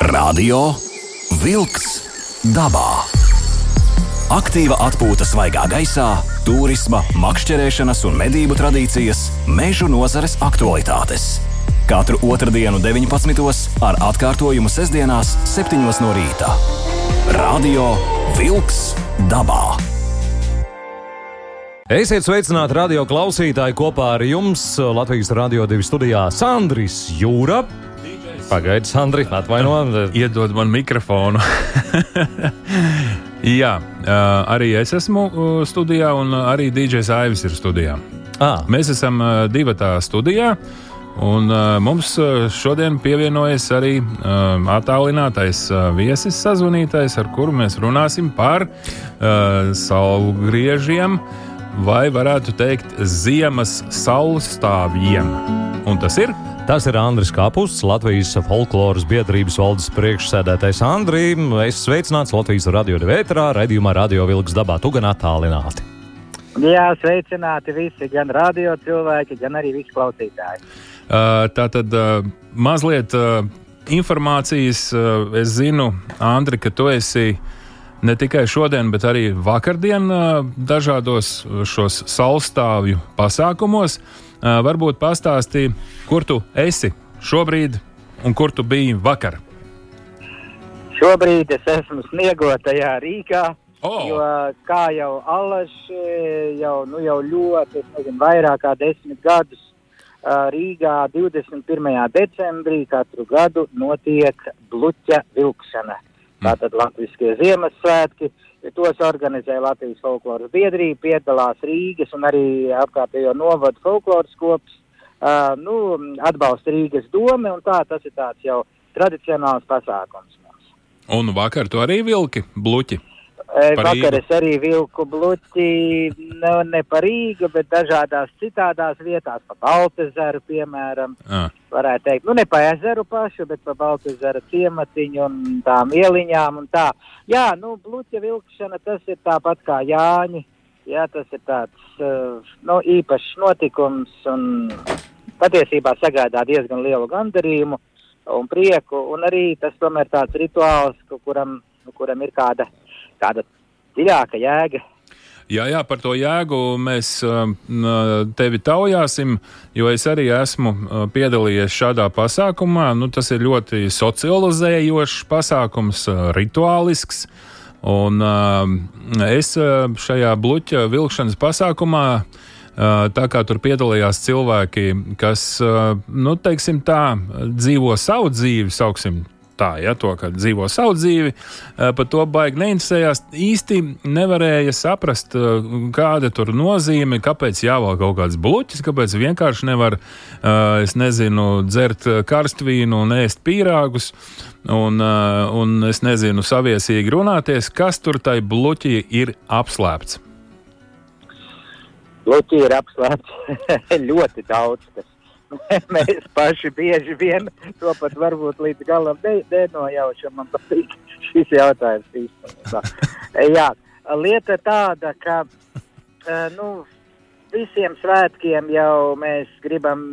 Radio Wolks dabā. Aktīva atpūta svaigā gaisā, turisma, makšķerēšanas un medību tradīcijas, mežu nozares aktualitātes. Katru otrdienu, 19. ar atkārtojumu sestdienās, 7. no rīta. Radio Wolks dabā. Esiet sveicināti radio klausītāji kopā ar jums Latvijas Rādio 2 studijā Sandris Jūra. Pagaidi, Sandri, atvaino. Iedod man mikrofonu. Jā, arī es esmu studijā, un arī DJs Aivis ir studijā. Ah. Mēs esam divi tā studijā. Un uh, mums šodien pievienojas arī uh, attālinātais uh, viesis, sazvanītais, ar kuru mēs runāsim par uh, saulgriežiem, vai varētu teikt, ziemas saulstāvjiem. Un tas ir Tas ir Andris Kapusts, Latvijas folkloras biedrības valdes priekšsēdētājs Andri. Es sveicināts Latvijas radio devētrā, redzījumā Radio Vilks dabā, tu gan attālināti. Jā, sveicināti visi, gan radio cilvēki, gan arī visi klausītāji. Uh, tā tad uh, mazliet uh, informācijas. Uh, es zinu, Andri, ka tu esi ne tikai šodien, bet arī vakardien uh, dažādos šos saulstāvju pasākumos. Uh, varbūt pastāstīji, kur tu esi šobrīd un kur tu biji vakar. Šobrīd es esmu sniegotajā Rīgā. Oh. Jo, kā jau Allaž jau, nu, jau ļoti, nezinu, vairāk kā desmit gadus uh, Rīgā 21. decembrī katru gadu notiek bluķa vilkšana. Tātad Latvijas Ziemassvētki, tos organizē Latvijas folkloras biedrība, piedalās Rīgas un arī apkārtējo novadu folkloras kops, uh, nu, atbalsta Rīgas dome, un tā tas ir tāds jau tradicionāls pasākums mums. Un vakar tu arī vilki bluķi. Vakar es arī vilku bluķi, ne, ne par Rīgu, bet dažādās citādās vietās, pa Baltazaru, piemēram, Ah. varētu teikt, nu ne pa ezeru pašu, bet pa Baltazara ciematiņu un tām ieliņām un tā. Jā, nu, bluķa vilkšana tas ir tāpat kā Jāņi, jā, tas ir tāds, nu, īpašs notikums un patiesībā sagādā diezgan lielu gandarījumu un prieku, un arī tas tomēr tāds rituāls, ku- kuram, kuram ir kāda, kāda dziļāka jēga. Jā, jā, par to jēgu mēs uh, tevi taujāsim, jo es arī esmu uh, piedalījies šādā pasākumā. Nu, tas ir ļoti socializējošs pasākums, uh, rituālisks. Un, uh, es uh, šajā bluķa vilkšanas pasākumā, tā kā tur piedalījās cilvēki, kas, nu, teiksim tā, dzīvo savu dzīvi, sauksim tā, ja to dzīvo savu dzīvi, eh, par to baigi neinteresējās. Īsti nevarēja saprast, eh, kāda tur nozīme, kāpēc jāvēl kaut kāds bloķis, kāpēc vienkārši nevar, eh, es nezinu, dzert karstvīnu un ēst pīrāgus. Un, un es nezinu, saviesīgi runāties, kas tur tai bloķī ir apslēpts. Luķi ir apslēpts ļoti daudz. Kas. Mēs paši bieži vien to pat varbūt līdz galam ne- nenojaušam. Man patīk šis jautājums īstenībā. Jā, lieta tāda, ka eh, nu, visiem svētkiem jau mēs gribam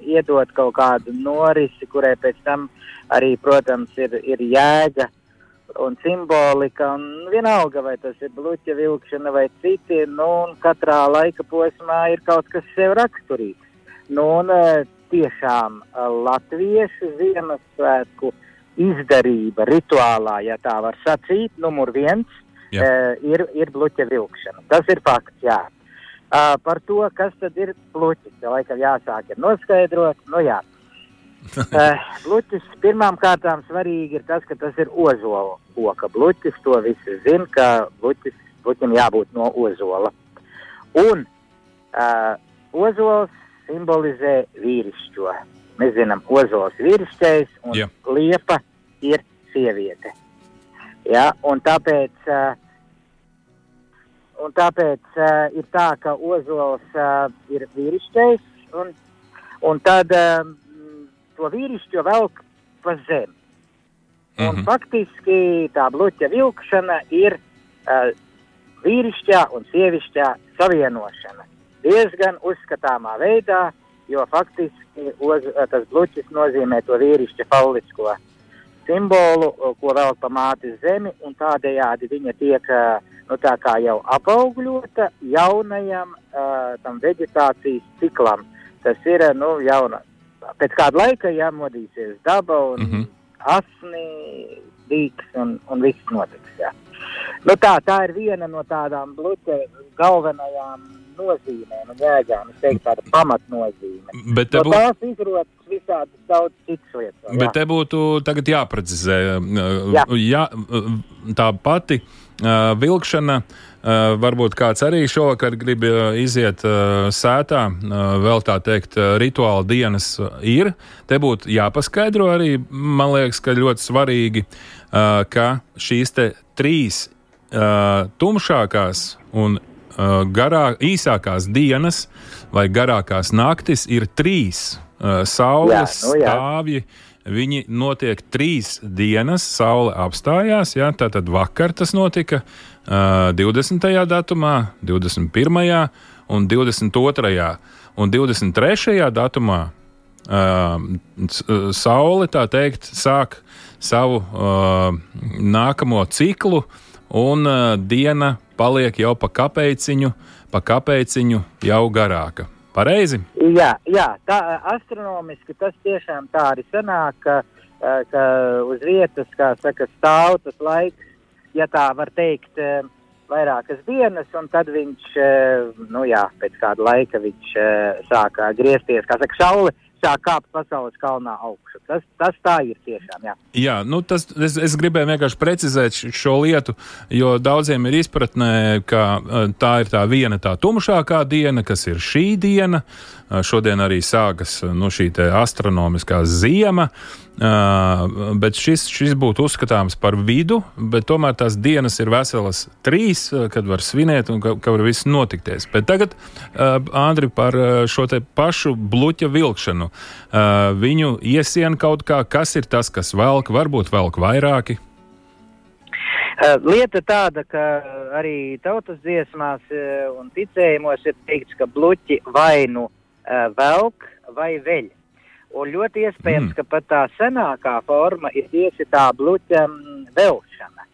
iedot kaut kādu norisi, kurai pēc tam arī, protams, ir, ir jēga un simbolika. Un vienalga, vai tas ir bluķa vilkšana vai citi, nu, un katrā laika posmā ir kaut kas sev raksturīgs. Nu, un eh, tiešām eh, latviešu Ziemassvētku izdarība rituālā, ja tā var sacīt, numur viens Jā. eh, ir, ir bluķa vilkšana. Tas ir fakts, jā. Uh, par to, kas tad ir bluķis, te laikam jāsāk ir noskaidrot. Nu, jā. Uh, bluķis pirmām kārtām svarīgi ir tas, ka tas ir ozola koka bluķis. To visi zina, ka bluķis, bluķim jābūt no ozola. Un uh, ozols simbolizē vīrišķo. Mēs zinām, ozols vīrišķais un Jā. liepa ir sieviete. Ja, un tāpēc, uh, un tāpēc uh, ir tā, ka ozols uh, ir vīrišķais, un, un tad um, to vīrišķo velk pa zemi. Un Mhm. faktiski tā bloķa vilkšana ir uh, vīrišķā un sievišķā savienošana. Diezgan uzskatāmā veidā, jo faktiski oz, tas bloķis nozīmē to vīrišķa faulisko simbolu, ko velk pa mātes zemi, un tādējādi viņa tiek nu, tā kā jau apaugļota jaunajam uh, tam vegetācijas ciklam. Tas ir nu, jauna. Pēc kāda laika jāmodīsies daba un mm -hmm. asni, dīks un, un viss notiks. Jā. Nu, tā, tā ir viena no tādām bluķa galvenajām nozīmēm un jēgām. Es teiktu, tāda pamatnozīme. Bet te no būtu... tās izrotas visādas daudz citas lietas. Jā. Bet te būtu tagad jāprecizē. Jā. Jā, tā pati uh, vilkšana. Uh, varbūt kāds arī šovakar grib iziet uh, sētā, uh, vēl tā teikt, rituāla dienas ir. Te būtu jāpaskaidro arī, man liekas, ka ļoti svarīgi, ka šīs trīs tumšākās un uh, garāk, īsākās dienas vai garākās naktis ir trīs uh, saules jā, nu, jā. stāvji. Viņi notiek trīs dienas, saule apstājās. Jā, tātad vakar tas notika uh, 20. datumā, 21. un 22. un 23. datumā uh, saule, tā teikt, sāk savu uh, nākamo ciklu, un uh, diena paliek jau pa kapeiciņu, pa kapeiciņu jau garāka. Pareizi? Jā, jā, tā astronomiski tas tiešām tā arī sanāk, ka, ka uz vietas, kā saka, stāv tas laiks, ja tā var teikt, vairākas dienas, un tad viņš, nu jā, pēc kāda laika viņš sāka griezties, kā saka, saule sāk kāpt pasaules kalnā augšu. Tas, tas tā ir tiešām. Jā, jā nu tas, es, es gribēju vienkārši precizēt šo lietu, jo daudziem ir izpratnē, ka eh, tā ir tā viena tā tumšākā diena, kas ir šī diena. Eh, šodien arī sākas eh, nu, šī astronomiskā ziema. Uh, bet šis, šis būtu uzskatāms par vidu, bet tomēr tās dienas ir veselas trīs, kad var svinēt un ka, ka var viss notikties. Bet tagad, uh, Andri, par šo te pašu bluķa vilkšanu. Uh, viņu iesien kaut kā, kas ir tas, kas velk, varbūt velk vairāki. Lieta tāda, ka arī tautas dziesmās un ticējumos ir teikts, ka bluķi vainu velk vai veļ. Un ļoti iespējams, mm. ka pat tā senākā forma ir tieši tā bluķa velšana.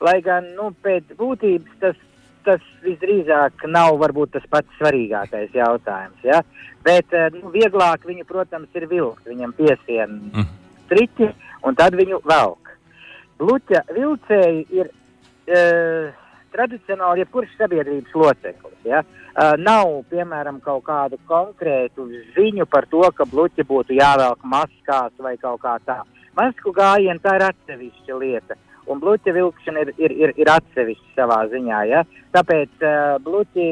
Lai gan nu, pēc būtības tas, tas visdrīzāk nav varbūt tas pats svarīgākais jautājums. Ja? Bet nu, vieglāk viņu, protams, ir vilkt. Viņam piesien mm. striķi un tad viņu velk. Bluķa vilcēji ir. Uh, tradicionāli jebkurš sabiedrības loceklis. Ja? Uh, nav, piemēram, kaut kādu konkrētu ziņu par to, ka bluķi būtu jāvelk maskās vai kaut kā tā. Masku gājienu tā ir atsevišķa lieta. Un bluķa vilkšana ir, ir, ir, ir atsevišķa savā ziņā. Ja? Tāpēc uh, bluķi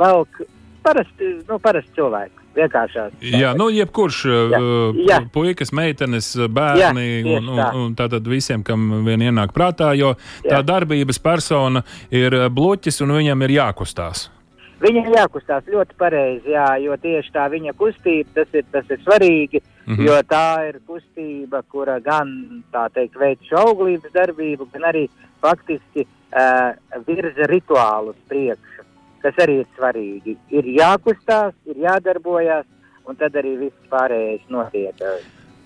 velk parasti, nu, parasti cilvēki. Vienkāršās. Jā, nu, jebkurš jā, jā. puikas, meitenes, bērni jā, un, un, un tātad visiem, kam vien ienāk prātā, jo jā. tā darbības persona ir bloķis un viņam ir jākustās. Viņam ir jākustās ļoti pareizi, jā, jo tieši tā viņa kustība, tas ir, tas ir svarīgi, mm -hmm. jo tā ir kustība, kura gan, tā teikt, veic šo auglības darbību, gan arī faktiski uh, virza rituālus priekšu kas arī ir svarīgi. Ir jākustās, ir jādarbojas, un tad arī viss pārējais notiek.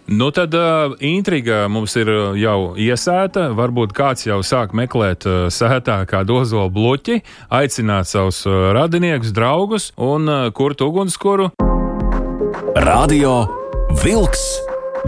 Nu, tad uh, intriga mums ir jau iesēta. Varbūt kāds jau sāk meklēt uh, sētā kādu ozolu bloķi, aicināt savus uh, radiniekus, draugus un uh, kurtu ugunskura. Radio Vilks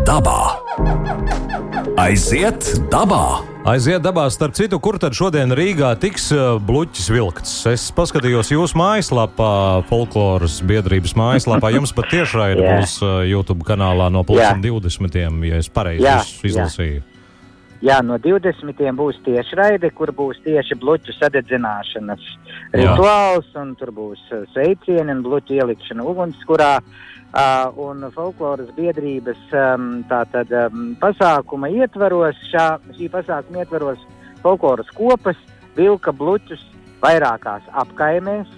dabā! Aiziet dabā! Aiziet dabā, starp citu, kur tad šodien Rīgā tiks uh, bluķis vilkts? Es paskatījos jūsu mājaslapā, folkloras biedrības mājaslapā. Jums pat tiešraidi yeah. būs uh, YouTube kanālā no 2020. Yeah. ja es pareizi yeah. izlasīju. Yeah. Jā, no 20. būs tiešraide, kur būs tieši bluķu sadedzināšanas rituāls, un tur būs uh, sveicieni un bluķu ielikšana ugunskurā. Uh, un folkloras biedrības um, tātad, um, pasākuma ietvaros, šā, šī pasākuma ietvaros folkloras kopas vilka bluķus vairākās apkaimēs,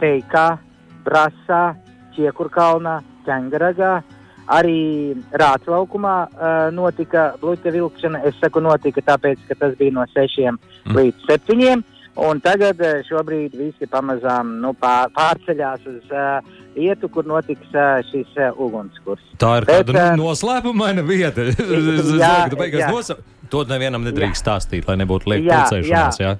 Teikā, Brasā, Čiekurkalnā, Ķengaragā. Arī Rāclaukumā uh, notika bluķa vilkšana. Es saku notika tāpēc, ka tas bija no 6 mm. līdz 7. Un tagad eh, šobrīd visi pamazām nu, pār, pārceļās uz uh, vietu, kur notiks šis ugunskurs. Tā ir Bet, tāda uh, noslēpumaina vieta. Jā, beigās jā. nosa... To nevienam nedrīkst stāstīt, lai nebūtu lieka Jā, pulcēšanās. Jā.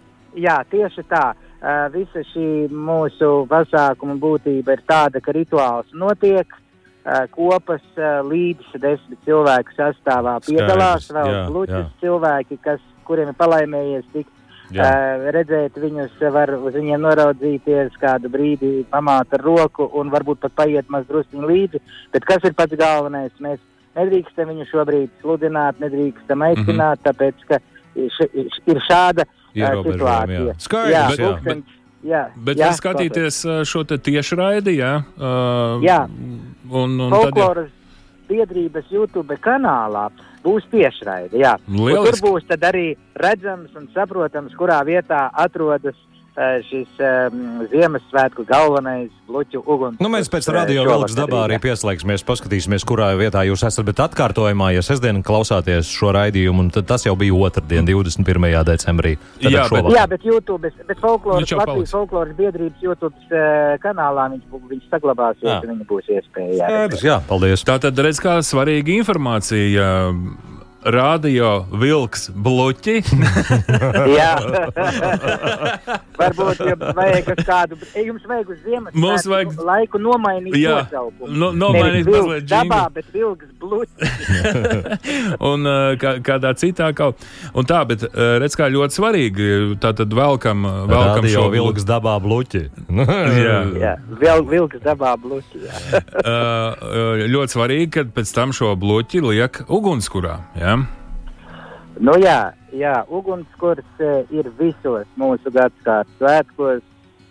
Jā, tieši tā. Uh, visa šī mūsu pasākuma būtība ir tāda, ka rituāls notiek. Uh, kopas uh, līdz desmit cilvēku sastāvā piedalās Skaidrs, vēl jā, gluķis jā. cilvēki, kas, kuriem ir palaimējies tikt Jā. Uh, redzēt viņus, var uz viņiem noraudzīties, kādu brīdi pamāt ar roku un varbūt pat paiet maz druskuļi līdzi. Bet kas ir pats galvenais? Mēs nedrīkstam viņu šobrīd sludināt, nedrīkstam aicināt, mm -hmm. tāpēc ka š, š, ir šāda uh, situācija. Skaidrs, jā, bet- jā, pulkstenis- jā, Bet jā, skatīties uh, šo te tiešraidi, jā. Uh, Jā. Un, un folkloras biedrības YouTube kanālā būs tiešraide. Tur būs arī redzams un saprotams, kurā vietā atrodas šis um, Ziemassvētku galvenais bluķu uguns. Nu, mēs pēc eh, radio vilks dabā arī pieslēgsimies, paskatīsimies, kurā vietā jūs esat. Bet atkārtojumā, ja sestdien klausāties šo raidījumu, tad tas jau bija otrdien, 21. decembrī. Jā, bet-. Jā, bet YouTube, bet folkloras, Latvijas folkloras biedrības YouTube uh, kanālā viņš, viņš saglabāsies, Jā. un viņa būs iespēja. jā, Skaidrs, jā, paldies. Tā tad redz, kā svarīga informācija. Radio vilks bluķi. Jā, varbūt jums vajag kādu, jums vajag uz Ziemassvētku Mums vajag- laiku nomainīt Jā. nosaukumu. Nu, nomainīt Nevis mazliet dabā, džinglu. bet vilks bluķis. un uh, kā, kādā citā kaut Un tā, bet uh, redz, kā ļoti svarīgi. Tā tad velkam, uh, velkam Radio šo vilks dabā bluķi. Jā. Jā, vēl vilks dabā bluķi. Jā. Uh, ļoti svarīgi, ka pēc tam šo bloķi liek ugunskurā. Ja? Nu jā, jā ugunskurs eh, ir visos mūsu gadsimta svētkos,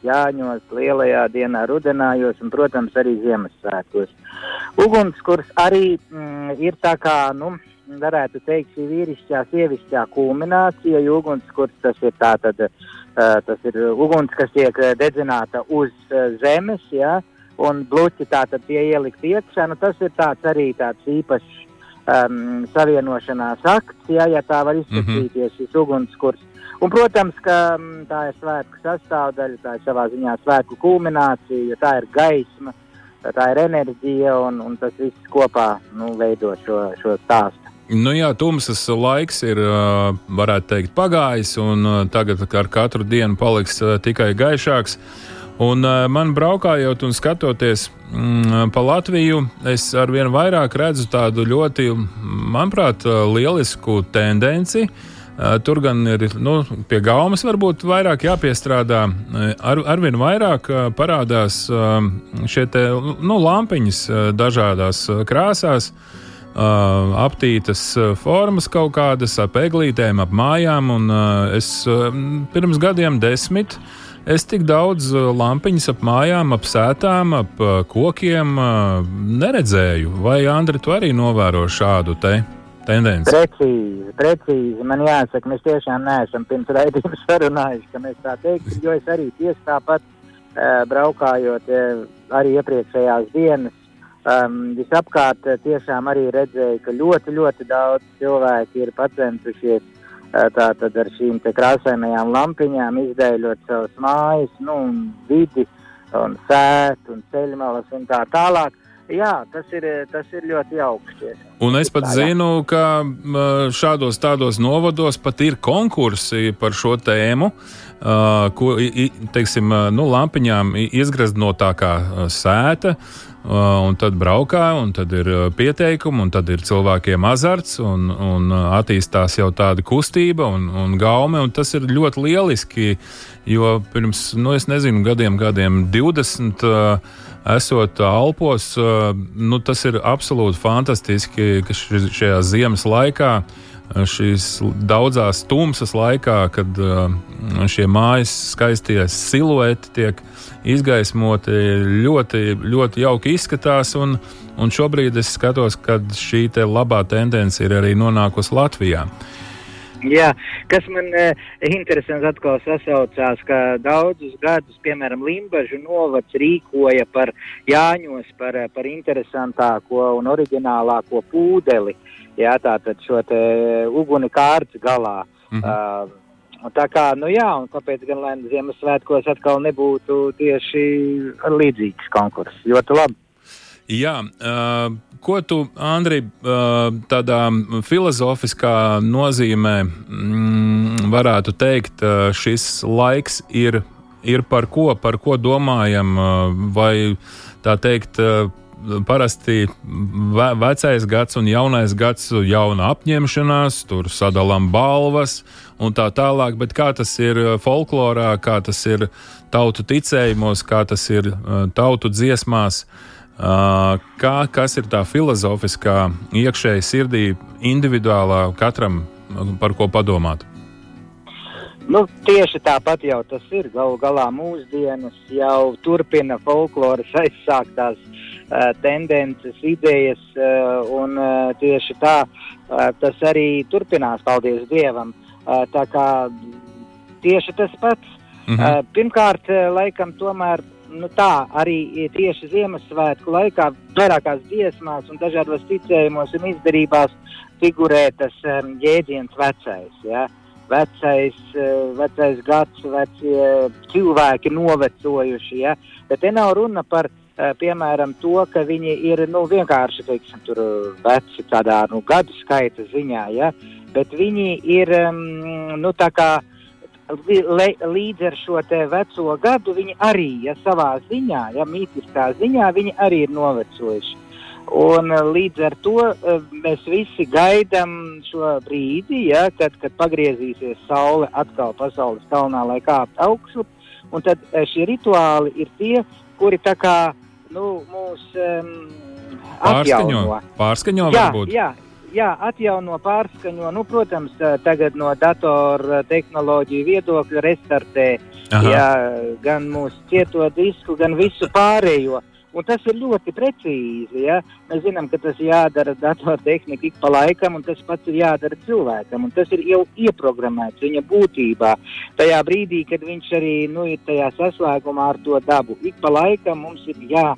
Jāņos, Lielajā dienā, Rudenājos un, protams, arī Ziemassvētkos. Ugunskurs arī mm, ir tā kā, nu, varētu teikt, šī vīrišķā, sievišķā kulminācija, jo ugunskurs tas ir tā tad, uh, tas ir uguns, kas tiek eh, dedzināta uz uh, zemes, jā, un bluķi tā tad tie ielikt iekšā, nu tas ir tāds arī tāds īpašs um, savienošanās akts, ja, tā var izskatīties, šis ugunskurs. Un, protams, ka mm, tā ir svētku sastāvdaļa, tā ir savā ziņā svētku kulminācija, jo tā ir gaisma, tā ir enerģija un, un tas viss kopā nu, veido šo, šo stāstu. Nu jā, tumsas laiks ir, uh, varētu teikt, pagājis, un uh, tagad ar katru dienu paliks uh, tikai gaišāks. Un uh, man braukājot un skatoties mm, pa Latviju, es arvien vairāk redzu tādu ļoti, manuprāt, lielisku tendenci. Uh, Tur gan ir nu, pie gaumas, varbūt vairāk jāpiestrādā. Uh, Ar, arvien vairāk parādās šie te, nu, lampiņas dažādās krāsās. Uh, aptītas formas kaut kādas, ap eglītēm, ap mājām. Un, uh, es uh, pirms gadiem desmit es tik daudz uh, lampiņas ap mājām, ap sētām, ap uh, kokiem uh, neredzēju. Vai Andri, tu arī novēro šādu te tendenci? Precīzi, precīzi. Man jāsaka, mēs tiešām neesam pirms raidījuma sarunājuši, ka mēs tā teiktu, jo es arī tieši tāpat uh, braukājot uh, arī iepriekšējās dienas. Um, visapkārt tiešām arī redzēju, ka ļoti, ļoti daudz cilvēku ir pacentušies tātad ar šīm krāsainajām lampiņām izdēļot savas mājas, nu, vidi un sētu un ceļmalas un tā tālāk. Jā, tas ir, tas ir ļoti tiešām. Un es pat zinu, ka šādos tādos novados pat ir konkursi par šo tēmu. Ko, teiksim, nu, lampiņām i- iezgreznotākā uh, sēta, un tad braukā, un tad ir pieteikumi, un tad ir cilvēkiem azarts, un, un attīstās jau tāda kustība un, un gaume, un tas ir ļoti lieliski, jo pirms, nu, es nezinu, gadiem, gadiem 20. Uh, esot Alpos, uh, nu, tas ir absolūti fantastiski, ka šajā ziemas laikā, uh, šīs daudzās tumsas laikā, kad uh, šie mājas skaistie silueti tiek izgaismoti, ļoti, ļoti jauki izskatās. Un, un šobrīd es skatos, ka šī te labā tendence ir arī nonākusi Latvijā. Jā, kas man e, interesants atkal sasaucās, ka daudzus gadus, piemēram, Limbaģu novads rīkoja par Jāņos, par, eh, par interesantāko un oriģinālāko pūdeli, jā, tātad šo te uguni kārts galā. Mhm. Uh, Un tā kā, nu jā, un kāpēc gan lai Ziemassvētkos atkal nebūtu tieši līdzīgs konkurss? Ļoti labi. Jā, uh, ko tu, Andri, uh, tādā filozofiskā nozīmē mm, varētu teikt, uh, šis laiks ir, ir par ko, par ko domājam, uh, vai tā teikt, uh, parasti ve vecais gads un jaunais gads, jauna apņemšanās, tur sadalām balvas un tā tālāk. Bet kā tas ir folklorā, kā tas ir tautu ticējumos, kā tas ir tautu dziesmās. Kā, kas ir tā filozofiskā, iekšēji sirdī, individuālā, katram par ko padomāt? Nu, tieši tāpat jau tas ir. Galu galā mūsdienas jau turpina folkloras aizsāktās uh, tendences, idejas, uh, un uh, tieši tā uh, tas arī turpinās, paldies Dievam. Uh, tā kā tieši tas pats. -hmm. uh, pirmkārt, laikam, tomēr nu, tā arī tieši Ziemassvētku laikā, vairākās dziesmās un dažādos ticējumos un izdarībās figurē tas um, jēdziens vecais. Ja? Vecais, eh, vecais gads, vecie cilvēki novecojuši. Ja? Bet te nav runa par, eh, piemēram, to, ka viņi ir nu, vienkārši teiksim, tur, veci tādā nu, gadu skaita ziņā, ja? bet viņi ir mm, nu, tā kā le, līdz ar šo veco gadu viņi arī ja, savā ziņā, ja mītiskā ziņā, viņi arī ir novecojuši. Un eh, līdz ar to eh, mēs visi gaidām šo brīdi, ja, kad, kad pagriezīsies saule atkal pasaules kalnā, lai kāptu augšu. Un tad eh, šie rituāli ir tie, kuri tā kā nu, mūs um, pārskaņo. Pārskaņo jā, varbūt. Jā, jā, atjauno, pārskaņo. Nu, protams, tagad no datoru tehnoloģiju viedokļa restartē jā, gan mūsu cieto disku, gan visu pārējo. Un tas ir ļoti precīzi. Ja? Mēs zinām, ka tas jādara datortehnika ik pa laikam, un tas pats ir jādara cilvēkam. Tas ir jau ieprogrammēts viņa būtībā. Tajā brīdī, kad viņš arī nu, ir tajā saslēgumā ar to dabu, ik pa laikam mums ir jā,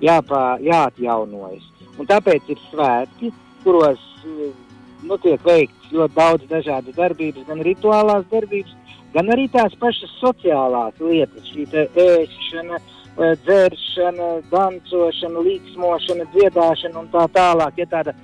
jāpā, jāatjaunojas. Un tāpēc ir svētki, kuros nu, tiek veikts ļoti daudz dažādu darbības, gan rituālās darbības, gan arī tās pašas sociālās lietas, šī ēšana Eh, dzēršana, dancošana, līksmošana, dziedāšana un tā tālāk. Ja tāda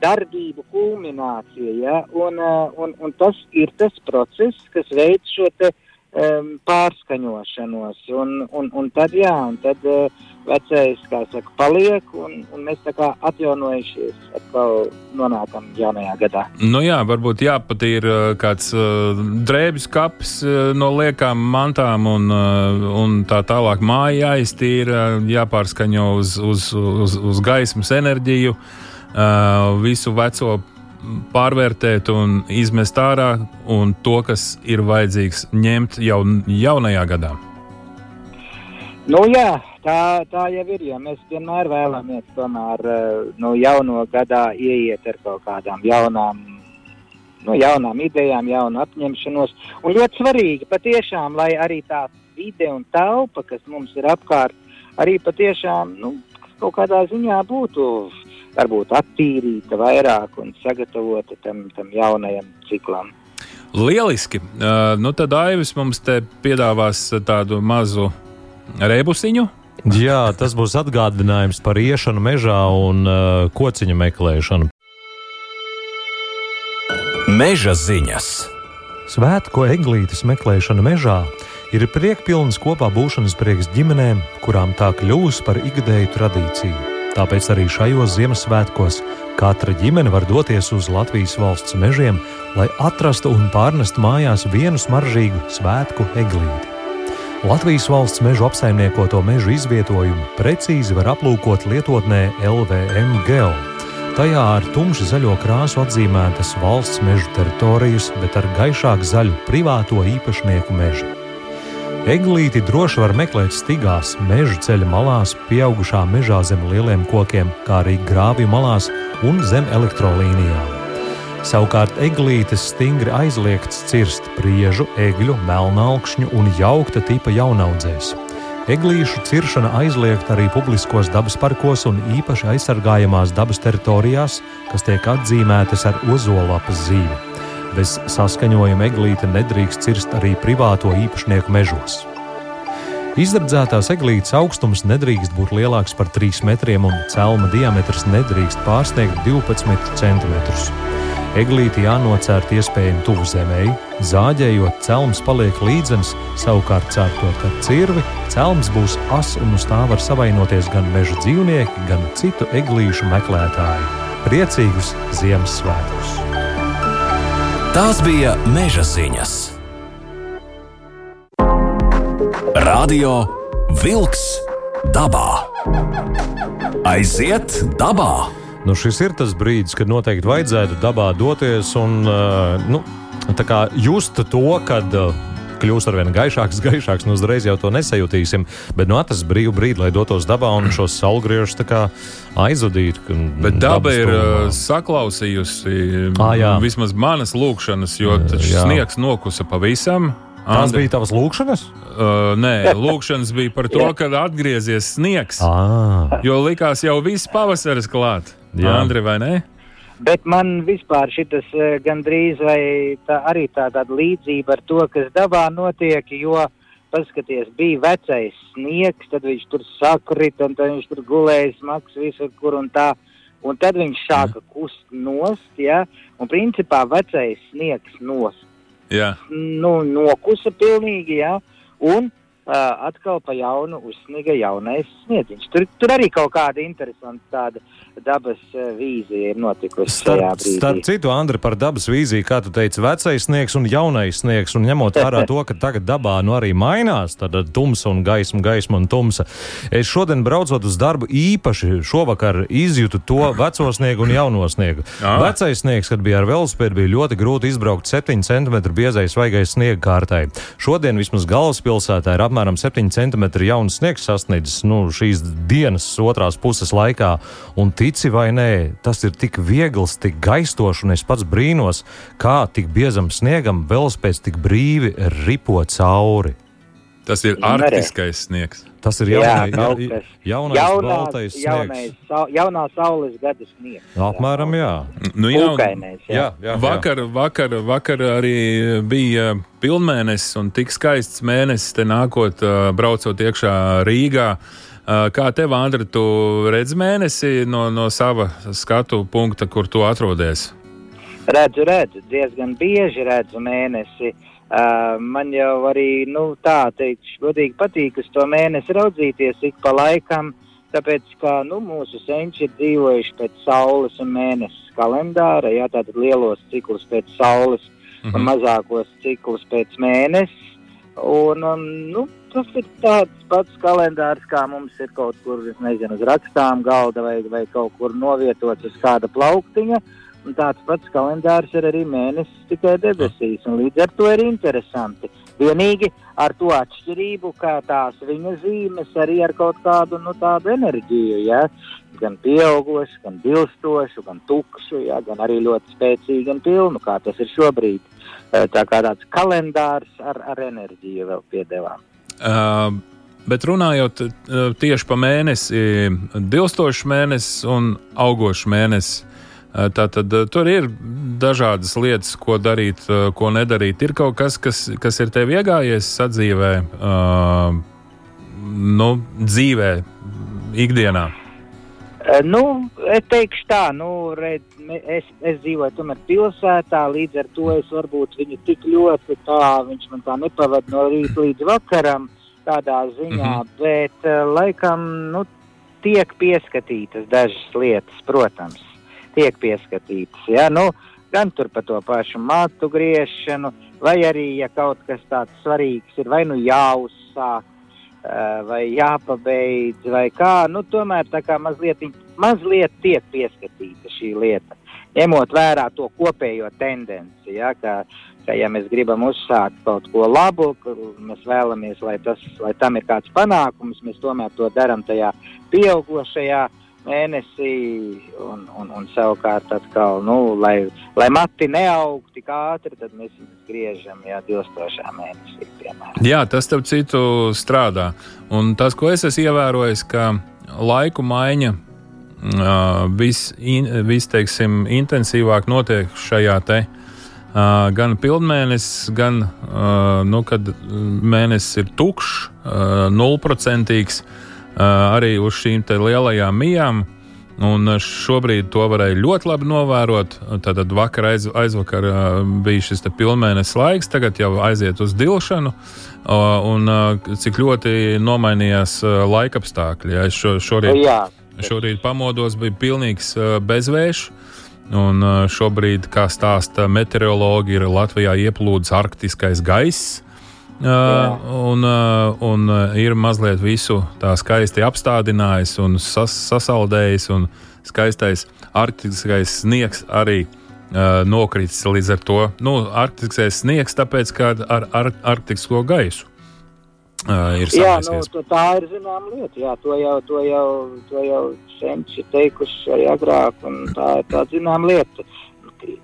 darbību kulminācija, ja? un, eh, un, un tas ir tas process, kas veids šo te, um, pārskaņošanos. Un, un, un tad, jā, un tad uh, vecais, kā saka, paliek, un, un mēs tā kā atjaunojušies, atkal nonākam jaunajā gadā. Nu jā, varbūt jāpatīr uh, kāds uh, drēbes kaps uh, no liekām mantām un, uh, un tā tālāk māja jāiztīra, jāpārskaņo uz, uz, uz, uz gaismas enerģiju, uh, visu veco pārvērtēt un izmest ārā, un to, kas ir vajadzīgs, ņemt jau jaunajā gadā. Nu, jā, tā, tā jau ir. Ja mēs vienmēr vēlamies tomēr eh, nu, jauno gadā ieiet ar kaut kādām jaunām, nu, jaunām idejām, jaunu apņemšanos. Un ļoti svarīgi patiešām, lai arī tā vide un telpa, kas mums ir apkārt, arī patiešām nu, kaut kādā ziņā būtu varbūt attīrīta vairāk un sagatavota tam, tam jaunajam ciklam. Lieliski! Uh, nu tad Aivis mums te piedāvās tādu mazu rebusiņu. Jā, tas būs atgādinājums par iešanu mežā un uh, kociņu meklēšanu. Meža ziņas. Svētku eglītes meklēšana mežā ir priekpilns kopā būšanas prieks ģimenēm, kurām tā kļūs par ikdēju tradīciju. Tāpēc arī šajos Ziemassvētkos katra ģimene var doties uz Latvijas valsts mežiem, lai atrastu un pārnestu mājās vienu smaržīgu svētku eglīti. Latvijas valsts mežu apsaimniekoto mežu izvietojumu precīzi var aplūkot lietotnē LVM Geo. Tajā ar tumšu zaļo krāsu atzīmētas valsts meža teritorijas, bet ar gaišāku zaļu privāto īpašnieku mežu. Eglīti droši var meklēt stigās, meža ceļa malās, pieaugušā mežā zem lieliem kokiem, kā arī grāvju malās un zem elektrolīnijām. Savukārt eglītes stingri aizliegts cirst priežu, egļu, melnākšņu un jaukta tipa jaunaudzēs. Eglīšu ciršana aizliegta arī publiskos dabas parkos un īpaši aizsargājamās dabas teritorijās, kas tiek atzīmētas ar ozolapas zīmi. Bez saskaņojuma eglīte nedrīkst cirst arī privāto īpašnieku mežos. Izdardzētās eglītes augstums nedrīkst būt lielāks par 3 metriem un celma diametrs nedrīkst pārsniegt 12 centimetrus. Eglīti jānocērt iespējami tuvu zemē, zāģējot, celms paliek līdzens, savukārt cērtot ar cirvi, celms būs as un uz tā var savainoties gan meža dzīvnieki, gan citu eglīšu meklētāji. Priecīgus Ziemassvētkus! Tās bija meža ziņas. Radio Wolks dabā. Aiziet dabā! Nu, šis ir tas brīdis, kad noteikti vajadzētu dabā doties un uh, nu, just to, kad uh, kļūs ar vien gaišāks, gaišāks. Nu, uzreiz jau to nesajutīsim. Bet nu, tas brīvu brīdi, lai dotos dabā un šos saulgriežus aizvadītu. Bet daba ir uh, saklausījusi à, jā. vismaz manas lūkšanas, jo sniegs nokusa pavisam. Tās bija tavas lūkšanas? Uh, nē, lūkšanas bija par to, ka atgriezies sniegs. À. Jo likās jau viss pavasaris klāt. Jā, Andri, vai ne? Bet man vispār šis uh, gandrīz vai tā, arī tā, tāda līdzība ar to, kas dabā notiek, jo, paskaties, bija vecais sniegs, tad viņš tur sakrit, un tad viņš tur gulēja smags visur, kur un tā. Un tad viņš sāka kust nost, ja, un principā vecais sniegs nost Jā. Nu, nokusa pilnīgi, jā. Un uh, atkal pa jaunu uzsniga jaunais sniedziņš. Tur, tur arī kaut kāda interesanta tāda dabas vīzija ir notikusi starp, šajā brīdī. Starp citu, Andri, par dabas vīziju, kā tu teici, vecais sniegs un jaunais sniegs, un ņemot vērā to, ka tagad dabā nu arī mainās, tad tumsa un gaisma, gaisma un tumsa. Es šodien braucot uz darbu īpaši šovakar izjūtu to veco sniegu un jauno sniegu. Jā. Vecais sniegs, kad bija ar velospēdu, bija ļoti grūti izbraukt 7 cm biezais svaigais sniega kārtai. Šodien vismaz galvaspilsētā ir apmēram 7 cm jauns sniegs sasniedzis nu, šīs dienas otrās puses laikā. Un tici vai nē, tas ir tik viegls, tik gaistošs, un es pats brīnos, kā tik biezam sniegam velospēds tik brīvi ripo cauri. Tas ir arktiskais sniegs. Tas ir jaunai, jā, ja, jaunais, jaunās, baltais jaunais, sa, jaunā saules gada sniegs. Apmēram, jā. Nu, jā, Ukainais, jā. Jā, jā, jā. Vakar, vakar, vakar arī bija pilnmēnesis un tik skaists mēnesis te nākot, braucot iekšā Rīgā. Kā tev, Andri, tu redz mēnesi no, no sava skatu punkta, kur tu atrodies? Redzu, redzu, diezgan bieži redzu mēnesi. Uh, man jau arī nu, tā teikšu, godīgi patīk uz to mēnesi raudzīties ik pa laikam, tāpēc, ka nu, mūsu senči ir dzīvojuši pēc saules un mēnesis kalendāra, jā, tātad lielos ciklus pēc saules mm -hmm. un mhm. mazākos ciklus pēc mēnesis. Un, um, nu, tas ir tāds pats kalendārs, kā mums ir kaut kur, nezinu, uz rakstām galda vai, vai kaut kur novietots uz kāda plauktiņa. Un tāds pats kalendārs ir arī mēnesis tikai debesīs, līdz ar to ir interesanti. Vienīgi ar to atšķirību, ka tās viņa zīmes arī ar kaut kādu nu, tādu enerģiju, ja? gan pieaugušu, gan dilstošu, gan tukšu, ja? gan arī ļoti spēcīgu un pilnu, kā tas ir šobrīd. Tā kā tāds kalendārs ar, ar enerģiju vēl piedevām. Uh, bet runājot uh, tieši par mēnesi, dilstošs mēnesis un augošs mēnesis. Tātad tur ir dažādas lietas, ko darīt, ko nedarīt. Ir kaut kas, kas, kas ir tev iegājies sadzīvē, nu, dzīvē, ikdienā. Nu, es teikšu tā, nu, redz, es, es dzīvoju tomēr pilsētā, līdz ar to es varbūt viņu tik ļoti tā, viņš man tā nepavada no rīta līdz vakaram tādā ziņā, mm -hmm. bet laikam, nu, tiek pieskatītas dažas lietas, protams, tiek pieskatītas, ja, nu, gan tur par to pašu matu griešanu, vai arī, ja kaut kas tāds svarīgs ir, vai nu jāuzsāk, uh, vai jāpabeidz, vai kā, nu, tomēr tā kā mazliet, mazliet tiek pieskatīta šī lieta ņemot vērā to kopējo tendenci, ja, ka, ka ja mēs gribam uzsākt kaut ko labu, mēs vēlamies, lai, tas, lai tam ir kāds panākums, mēs tomēr to darām tajā pieaugušajā mēnesī, un, un, un savukārt atkal, nu, lai, lai mati neaug tik ātri, tad mēs viņus griežam jau dilstošā mēnesī. Piemēram. Jā, tas starp citu strādā. Un tas, ko es esmu ievērojis, ka laiku maiņa viss, vis, teiksim, intensīvāk notiek šajā te Uh, gan pilnmēnesis, gan uh, nu, kad mēnesis ir tukšs, uh, nulprocentīgs, uh, arī uz šīm lielajām mijām. Un šobrīd to varēja ļoti labi novērot. Tad vakar aiz, aizvakar bija šis pilnmēnesis laiks, tagad jau aiziet uz dilšanu. Un cik ļoti nomainījās uh, laikapstākļi. Ja es šo, šorīt, šorīt pamodos, bija pilnīgs bezvējš. Un šobrīd, kā stāsta meteorologi, ir Latvijā ieplūdis arktiskais gaiss. Uh, un, uh, un uh, ir mazliet visu tā skaisti apstādinājis un sas, sasaldējis, un skaistais arktiskais sniegs arī uh, nokritis līdz ar to. Nu, arktiskais sniegs, tāpēc, ka ar, ar arktisko gaisu uh, jā, nu, tā ir zināma lieta. Jā, to jau, to jau, to jau senči teikuši arī agrāk, un tā ir tā zināma lieta.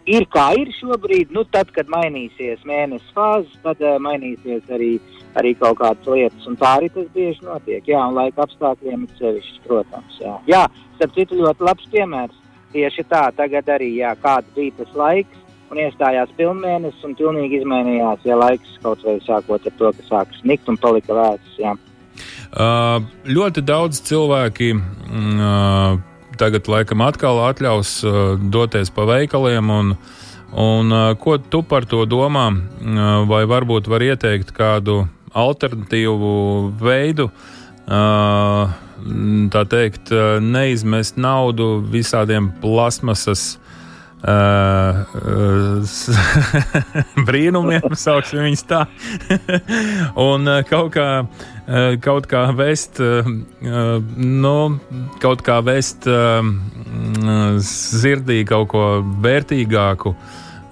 Ir kā ir šobrīd, nu tad, kad mainīsies mēnesis fāzes, tad uh, mainīsies arī, arī kaut kādas lietas, un tā arī tas bieži notiek. Jā, un laika apstākļiem ir sevišķi, protams. Jā, jā starp citu ļoti labs piemērs. Tieši tā, tagad arī, jā, kāds bija tas laiks, un iestājās pilnvērtības, un pilnīgi izmainījās, ja laiks kaut vai sākot ar to, ka sākas snikt un palika vēsts. Uh, ļoti daudz cilvēki uh, tagad laikam atkal atļaus uh, doties pa veikaliem. Un, un, uh, ko tu par to domā? Uh, vai varbūt var ieteikt kādu alternatīvu veidu? Tā teikt, neizmest naudu visādiem plasmasas brīnumiem, sauksim viņus tā. un uh, kaut kā, uh, kaut kā vest, uh, nu, kaut kā vest uh, sirdī kaut ko vērtīgāku.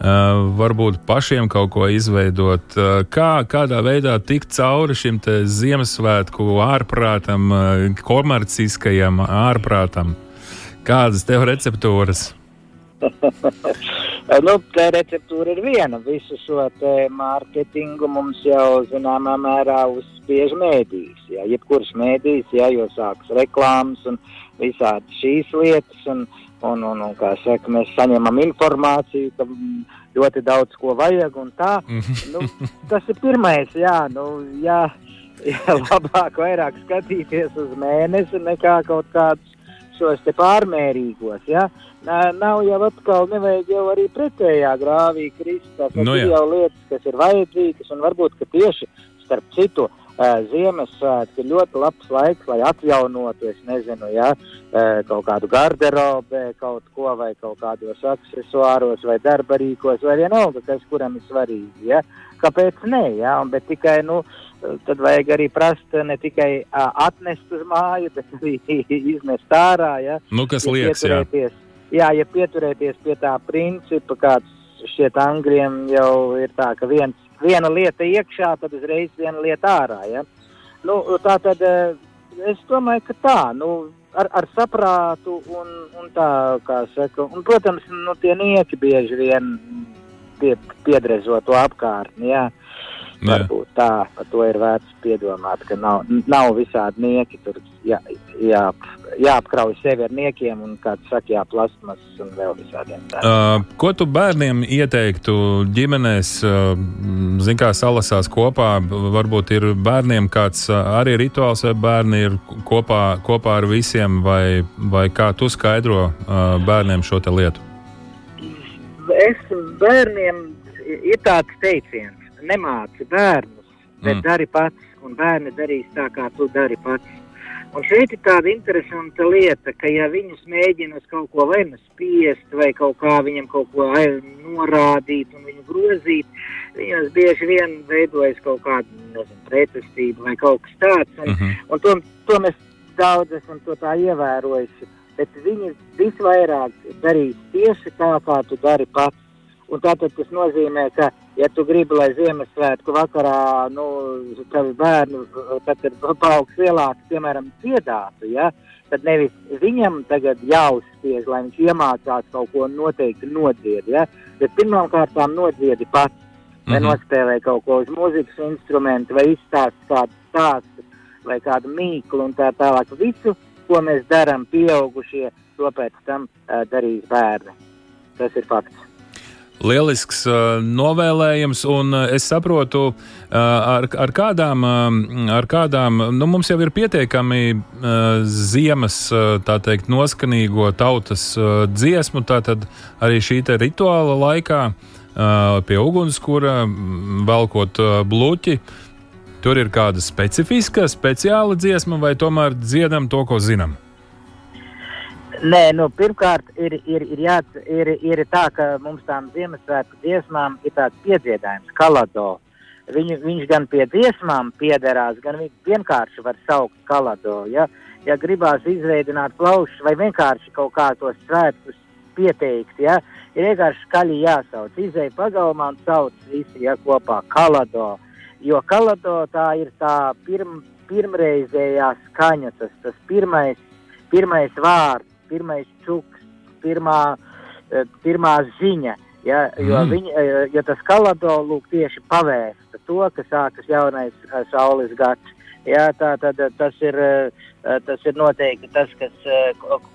Uh, varbūt pašiem kaut ko izveidot, uh, kā, kādā veidā tikt cauri šim Ziemassvētku ārprātam, uh, komerciskajam ārprātam. Kādas tev receptūras? nu, tā receptūra ir viena. Visu šo mārketingu mums jau zināmā mērā uzspiež mēdīs. Jā. Jebkurš mēdīs, jā, jo sākas reklāmas un visādi šīs lietas. Un, un, un, un, kā saka, mēs saņemam informāciju, ka ļoti daudz ko vajag un tā. nu, tas ir pirmais, jā, nu, jā, jā, labāk vairāk skatīties uz mēnesi nekā kaut kādus šos te pārmērīgos. Ja? nav jau atkal, nevajag jau arī pretējā grāvī krist. Tas nu, ir jau lietas, kas ir vajadzīgas, un varbūt, tieši starp citu. Uh, Ziemassvētki ir ļoti labs laiks, lai atjaunotu, es nezinu, ja, kaut kādu garderobē, kaut ko vai kaut kādos accessoāros vai darbarīkos, vai vienalga, kas kuram ir svarīgi. Ja. Kāpēc nē, ja, un, bet tikai, nu, tad vajag arī prast ne tikai atnest uz māju, bet arī iznest ārā, ja. Nu, kas liekas, jā jā, ja pieturēties pie tā principa, kāds šķiet Angliem jau ir tā, ka viens, viena lieta iekšā, tad uzreiz viena lieta ārā. Ja? Nu, tā tad eh, es domāju, ka tā, nu, ar, ar saprātu un, un tā, kā saka, un, protams, nu, tie nieki bieži vien pie, piedrezo to apkārtni, jā. Varbūt tā, par to ir vērts piedomāt, ka nav, nav visādi nieki tur jā, jā, jāapkrauj sevi ar niekiem un, kā saka, jāplasmas un vēl visādiem tādiem. Uh, ko tu bērniem ieteiktu ģimenēs, uh, zin kā salasās kopā, varbūt ir bērniem kāds uh, arī rituāls vai bērni ir kopā, kopā ar visiem vai, vai kā tu skaidro uh, bērniem šo te lietu? Es bērniem ir tāds teiciens, nemāci bērnus, bet mm. dari pats, un bērni darīs tā, kā tu dari pats. Un šeit ir tāda interesanta lieta, ka ja viņus mēģina uz kaut ko vai nu spiest, vai kaut kā viņam kaut ko norādīt un viņu grozīt, viņos bieži vien veidojas kaut kāda pretestība vai kaut kas tāds. Un, uh mhm. -huh. un to, to mēs daudz esam to tā ievērojuši. Bet viņi visvairāk darīs tieši tā, kā tu dari pats. Un tātad tas nozīmē, ka ja tu gribi, lai Ziemassvētku vakarā, nu, tad, kad paaugs lielāks, piemēram, dziedātu, ja, tad nevis viņam tagad jāuzspiež, lai viņš iemācās kaut ko noteikti nodzied, ja, bet pirmām kārtām nodziedi pats, vai mm -hmm. nospēlē kaut ko uz mūzikas instrumentu, vai izstāst kādu stāstu, vai kādu mīklu un tā tālāk. Visu, ko mēs darām pieaugušie, to pēc tam uh, darīs bērni. Tas ir fakts. Lielisks novēlējums, un es saprotu, ar, ar kādām, ar kādām nu, mums jau ir pietiekami ziemas, tā teikt, noskanīgo tautas dziesmu, tātad arī šī rituāla laikā pie ugunskura, velkot bluķi. Tur ir kāda specifiska, speciāla dziesma, vai tomēr dziedam to, ko zinām? Nē, nu, pirmkārt, ir, ir, ir, jā, ir, ir tā, ka mums tām Ziemassvētku dziesmām ir tāds piedziedājums, kalado. Viņu, viņš gan pie dziesmām piederās, gan viņš vienkārši var saukt kalado. Ja, ja gribās izveidot plaušus vai vienkārši kaut kā tos svētkus pieteikt, ja, ir vienkārši skaļi jāsauc. Izēja pagalmā un sauc visi ja, kopā kalado. Jo kalado tā ir tā pirm, pirmreizējā skaņa, tas, tas pirmais, pirmais vārds pirmais čuks, pirmā, eh, pirmā ziņa. Ja, jo, mm. viņa, eh, jo tas kalado lūk tieši pavēsta to, ka sākas jaunais eh, saules gads. Jā, tā tad tas ir, tas ir noteikti tas, kas,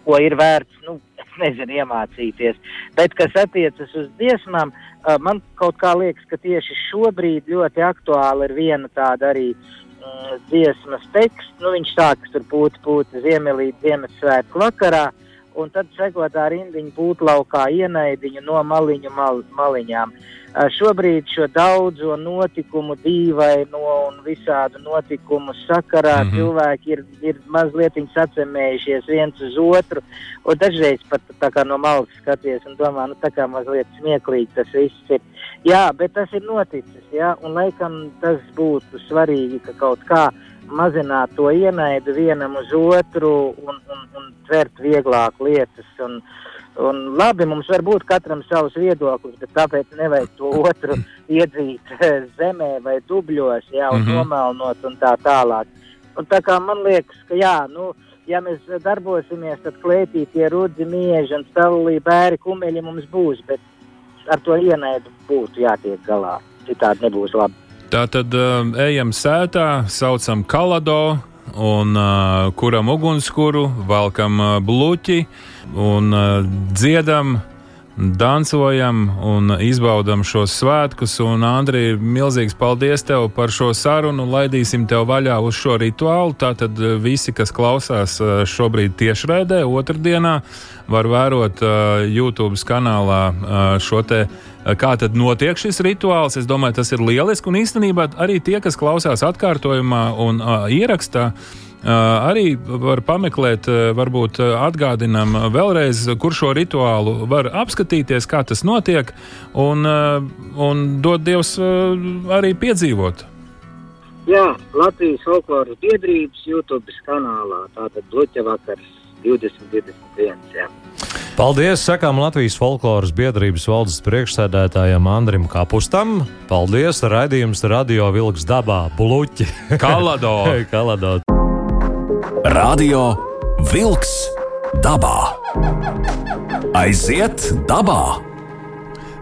ko ir vērts, nu, nezinu, iemācīties. Bet, kas attiecas uz dziesmām, man kaut kā liekas, ka tieši šobrīd ļoti aktuāli ir viena tāda arī mm, dziesmas teksts. Nu, viņš sākas tur pūti, pūti ziemelīt Ziemassvētku vakarā. Uh, un tad sekotā rindiņa būtlaukā ienaidiņu no maliņu mal, maliņām. Šobrīd šo daudzo notikumu, dīvaino un visādu notikumu sakarā mm -hmm. cilvēki ir, ir mazliet sacēmējušies viens uz otru, un dažreiz pat tā kā no malas skaties un domā, nu tā kā mazliet smieklīgi tas viss ir. Jā, bet tas ir noticis, jā, un laikam tas būtu svarīgi, ka kaut kā mazināt to ienaidu vienam uz otru un, un, un tvert vieglāk lietas. Un, un labi, mums var būt katram savs viedoklis, bet tāpēc nevajag to otru iedzīt zemē vai dubļos, jā, un mm -hmm. nomelnot un tā tālāk. Un tā kā man liekas, ka jā, nu, ja mēs darbosimies, tad klētī tie rudzi, mieži un stāvulī bēri kumeļi mums būs, bet ar to ienaidu būtu jātiek galā. Citādi nebūs labi. Tā tad uh, ejam sētā, saucam kalado, un uh, kuram ugunskura, valkam uh, bluķi un uh, dziedam. Dancojam un izbaudam šos svētkus. Un, Andri, milzīgs paldies tev par šo sarunu. Laidīsim tev vaļā uz šo rituālu. Tātad visi, kas klausās šobrīd tiešraidē, otrdienā, var vērot uh, YouTube kanālā uh, šo te kā tad notiek šis rituāls. Es domāju, tas ir lieliski. Un īstenībā arī tie, kas klausās atkārtojumā un uh, ierakstā, uh, arī var pameklēt, uh, varbūt atgādinām vēlreiz, kur šo rituālu var apskatīties, kā tas notiek, un, uh, un dod Dievs uh, arī piedzīvot. Jā, Latvijas folkloras biedrības YouTube kanālā. Tātad Bluķa vakars 2021. Jā. Paldies! Sakām Latvijas folkloras biedrības valdes priekšsēdētājam Andrim Kapustam. Paldies! Raidījums Radio Vilks dabā - Bluķi! Kalado! Kalado! Radio Vilks dabā! Aiziet dabā!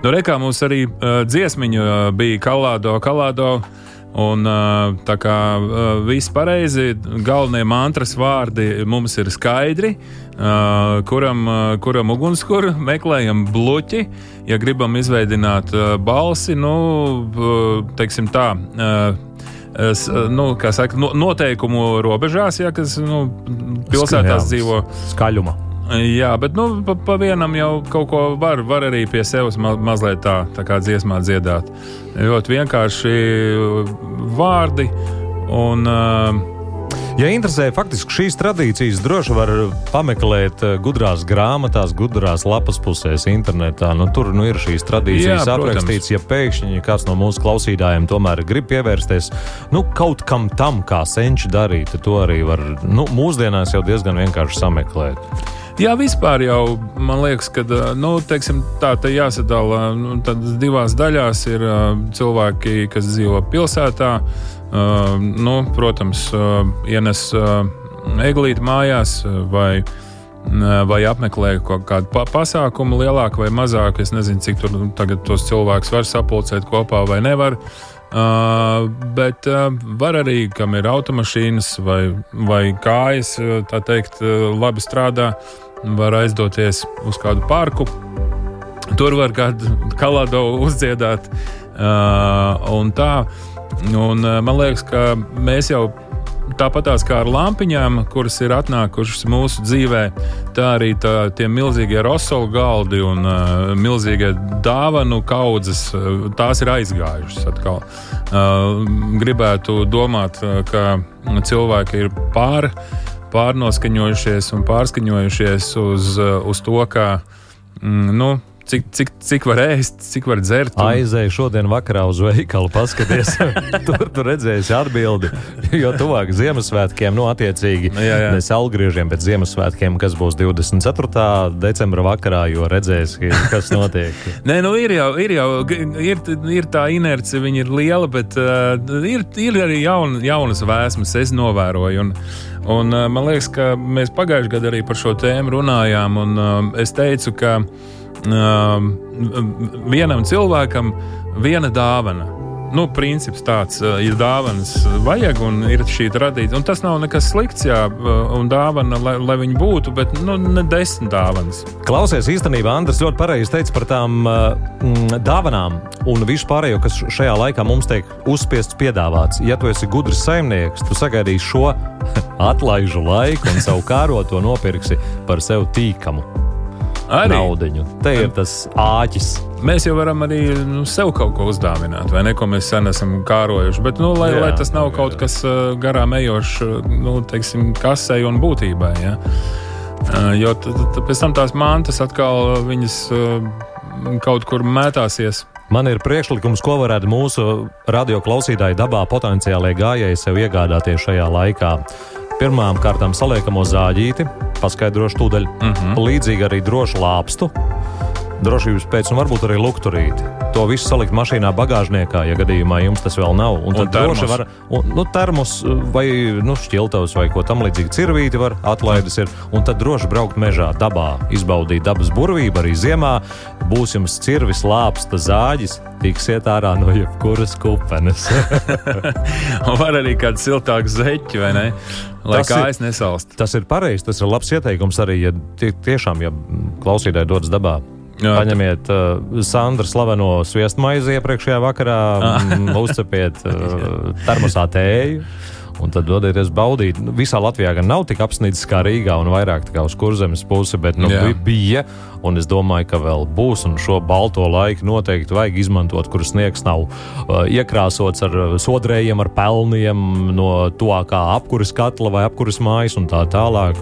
Nu, Rekā mums arī uh, dziesmiņa uh, bija Kalado, Kalado. Un, tā kā viss pareizi, galvenie mantras vārdi mums ir skaidri. Kuram, kuram ugunskura meklējam bluķi, ja gribam izveidot balsi, nu, teiksim tā. Es, nu, saka, noteikumu robežās, ja kas nu, pilsētās dzīvo. Skaļuma. Jā, bet nu, pa, pa vienam jau kaut ko var, var arī pie sevis ma mazliet tā, tā kā dziesmā dziedāt. Ļoti vienkārši vārdi un. Uh, Ja interesē, faktiski šīs tradīcijas droši var pameklēt gudrās grāmatās, gudrās lapas pusēs internetā. Nu, tur nu, ir šīs tradīcijas Jā, aprakstīts. Ja pēkšņi kāds no mūsu klausītājiem tomēr grib pievērsties nu, kaut kam tam, kā senči darīt, tad to arī var nu, mūsdienās jau diezgan vienkārši sameklēt. Jā, vispār jau man liekas, ka nu, teiksim, tā jāsadala nu, divās daļās. Ir cilvēki, kas dzīvo pilsētā, nu, protams, ienes eglīti mājās vai, vai apmeklē kaut kādu pa pasākumu, lielāku vai mazāku. Es nezinu, cik tur tagad tos cilvēkus var sapulcēt kopā vai nevar. Uh, bet uh, var arī, kam ir automašīnas vai, vai kājas, tā teikt, labi strādā. Uh, var aizdoties uz kādu parku, tur var kādu kalādu uzdziedāt. Un tā, un, man liekas, ka mēs jau tāpatās kā ar lampiņām, kuras ir atnākušas mūsu dzīvē, tā arī tā, tie milzīgie rosolu galdi un uh, milzīgie dāvanu kaudzes, uh, tās ir aizgājušas atkal. Uh, gribētu domāt, ka cilvēki ir pār, pārnoskaņojušies un pārskaņojušies uz, uz to, ka mm, nu, cik, cik, cik var ēst, cik var dzert. Un... Aizēju šodien vakarā uz veikalu, paskaties, tur tu redzēsi atbildi. Jo tuvāk Ziemassvētkiem, nu, attiecīgi, jā, jā. ne salgriežiem, bet Ziemassvētkiem, kas būs 24. decembra vakarā, jo redzēsi, kas notiek. Nē, nu, ir jau, ir jau ir, ir tā inerce, viņa ir liela, bet uh, ir, ir arī jaun, jaunas vēsmas, es novēroju. Un, Un, uh, man liekas, ka mēs pagājušajā gadā arī par šo tēmu runājām. Un, uh, es teicu, ka vienam cilvēkam viena dāvana. Nu, princips tāds uh, ir dāvanas, vajag un ir šī radīta. Un tas nav nekas slikts, jā, uh, un dāvana, lai, lai viņi būtu, bet nu, ne desmit dāvanas. Klausies, īstenībā Andris ļoti pareizi teica par tām uh, dāvanām un visu pārējo, kas šajā laikā mums tiek uzspiests piedāvāts. Ja tu esi gudrs saimnieks, tu sagaidīsi šo atlaižu laiku un savu kāroto nopirksi par sev tīkamu arī naudiņu. Te ir tas āķis. Mēs jau varam arī nu, sev kaut ko uzdāvināt, vai ne, ko mēs sen esam kārojuši. Bet, nu, lai, jā, lai tas nav jā, kaut kas uh, garām ejošs, nu, teiksim, kasei un būtībai. Ja? Uh, jo pēc tam tās mantas atkal viņas kaut kur mētāsies. Man ir priekšlikums, ko varētu mūsu radio klausītāji dabā potenciālajie gājēji sev iegādāties šajā laikā. Pirmām kārtām saliekamo zāģīti, paskaidrošu tūdaļ. Mm -hmm. Līdzīgi arī drošu lāpstu, drošības pēc, un varbūt arī lukturīti. To visu salikt mašīnā, bagāžniekā, ja gadījumā jums tas vēl nav. Un, tad droši var, un, nu, termos vai nu, šķiltavs vai ko tamlīdzīgu cirvīti var atlaides ir, un tad droši braukt mežā, dabā, izbaudīt dabas burvību arī ziemā. Būs jums cirvis, lāpsta, zāģis, tiksiet ārā no jebkuras kupenes. var arī kādu siltāku zeķi, vai ne? Lai tas kājas nesalst. Tas ir pareizi, tas ir labs ieteikums arī, ja tie, tiešām, ja klausītāji dodas dabā. Jā, Paņemiet uh, Sandra slaveno sviestmaizi iepriekšējā vakarā, uzcepiet uh, termosā tēju. Un tad dodieties baudīt. Nu, visā Latvijā gan nav tik apsnīts kā Rīgā un vairāk uz kurzemes pusi, bet nu, Jā. bija un es domāju, ka vēl būs. Un šo balto laiku noteikti vajag izmantot, kur sniegs nav uh, iekrāsots ar uh, sodrējiem, ar pelniem no tuvākā apkuras katla vai apkuras mājas un tā tālāk.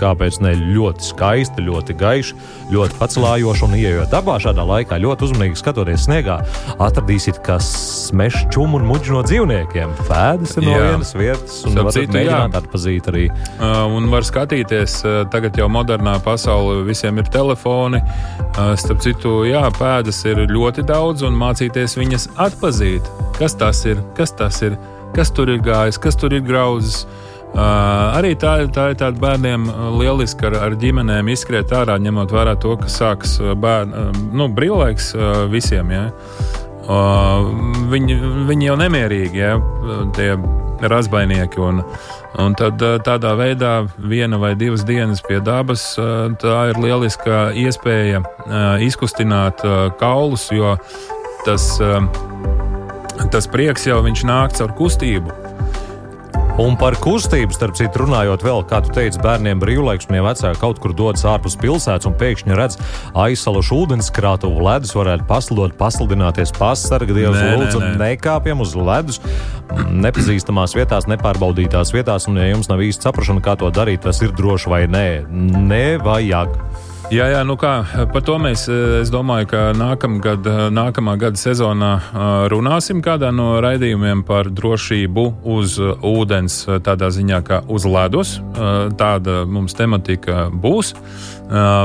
Kāpēc ne ļoti skaisti, ļoti gaiši, ļoti pacelājoši un ieejot dabā šādā laikā, ļoti uzmanīgi skatoties sniegā, atradīsiet, kas meža čumu un muģi no dzīvniekiem. Pēdas ir no jā. vienas vietas, un varat citu, mēģināt atpazīt arī. Uh, un var skatīties, uh, tagad jau modernā pasaule visiem ir telefoni telefoni. Starp citu, jā, pēdas ir ļoti daudz, un mācīties viņas atpazīt. Kas tas ir? Kas tas ir? Kas tur ir gājis, kas tur ir grauzis? Uh, arī tā, tā ir tāda bērniem lieliska ar, ar ģimenēm izskriet ārā, ņemot vērā to, ka sāks bērnu nu, brīvlaiks uh, visiem. Ja? Viņi, viņi jau nemierīgi, ja? tie razbainieki. Un, Un tad eh, tādā veidā viena vai divas dienas pie dabas, eh, tā ir lieliska iespēja eh, izkustināt kaulus, jo tas, tas prieks jau nāk caur kustību. Un par kustību, starp citu, runājot vēl, kā tu teici, bērniem brīvlaiks, ja vecāki kaut kur dodas ārpus pilsētas un pēkšņi redz aizsalušu ūdenskrātuvu, ledus varētu paslidot, pasludināties, pasargāt Dievs, lūdzu, nē, nē. nekāpjam uz ledus, nepazīstamās vietās, nepārbaudītās vietās, un ja jums nav īsti saprašana, kā to darīt, tas ir droši vai nē, nevajag. Jā, jā, nu kā par to mēs, es domāju, ka nākamgad, nākamā gada sezonā runāsim kādā no raidījumiem par drošību uz ūdens, tādā ziņā, kā uz ledus. Tāda mums tematika būs.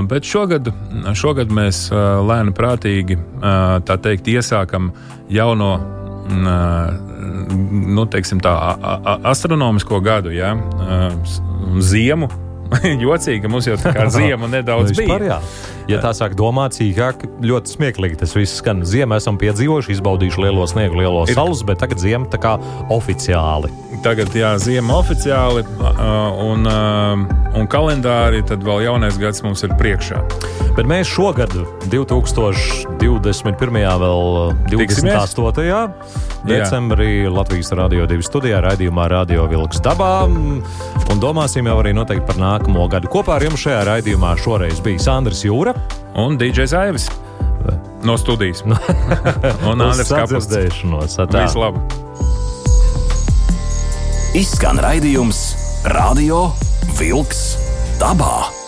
Bet šogad, šogad mēs lēni prātīgi, tā teikt, iesākam jauno nu, teiksim, tā, astronomisko gadu, ja, ziemu jocīgi, ka mums jau tā kā ziema nedaudz nu, bija. Jā. Ja tā sāk domāt cīkāk, ļoti smieklīgi tas viss skan. Ziemā esam piedzīvojuši, izbaudījuši lielo sniegu, lielo Ir... salus, bet tagad ziema tā kā oficiāli. Tagad, jā, ziema oficiāli un, un kalendāri, tad vēl jaunais gads mums ir priekšā. Bet mēs šogad, 2021. vēl 28. decembrī Latvijas Rādio 2 studijā raidījumā Radio Vilks dabā un domāsim jau arī noteikti par nākamo gadu. Kopā ar jums šajā raidījumā šoreiz bija Sandrs Jūra un DJs Aivis no studijas. un Andris Kapus. Vislabāk! Izskan raidījums Radio Vilks dabā.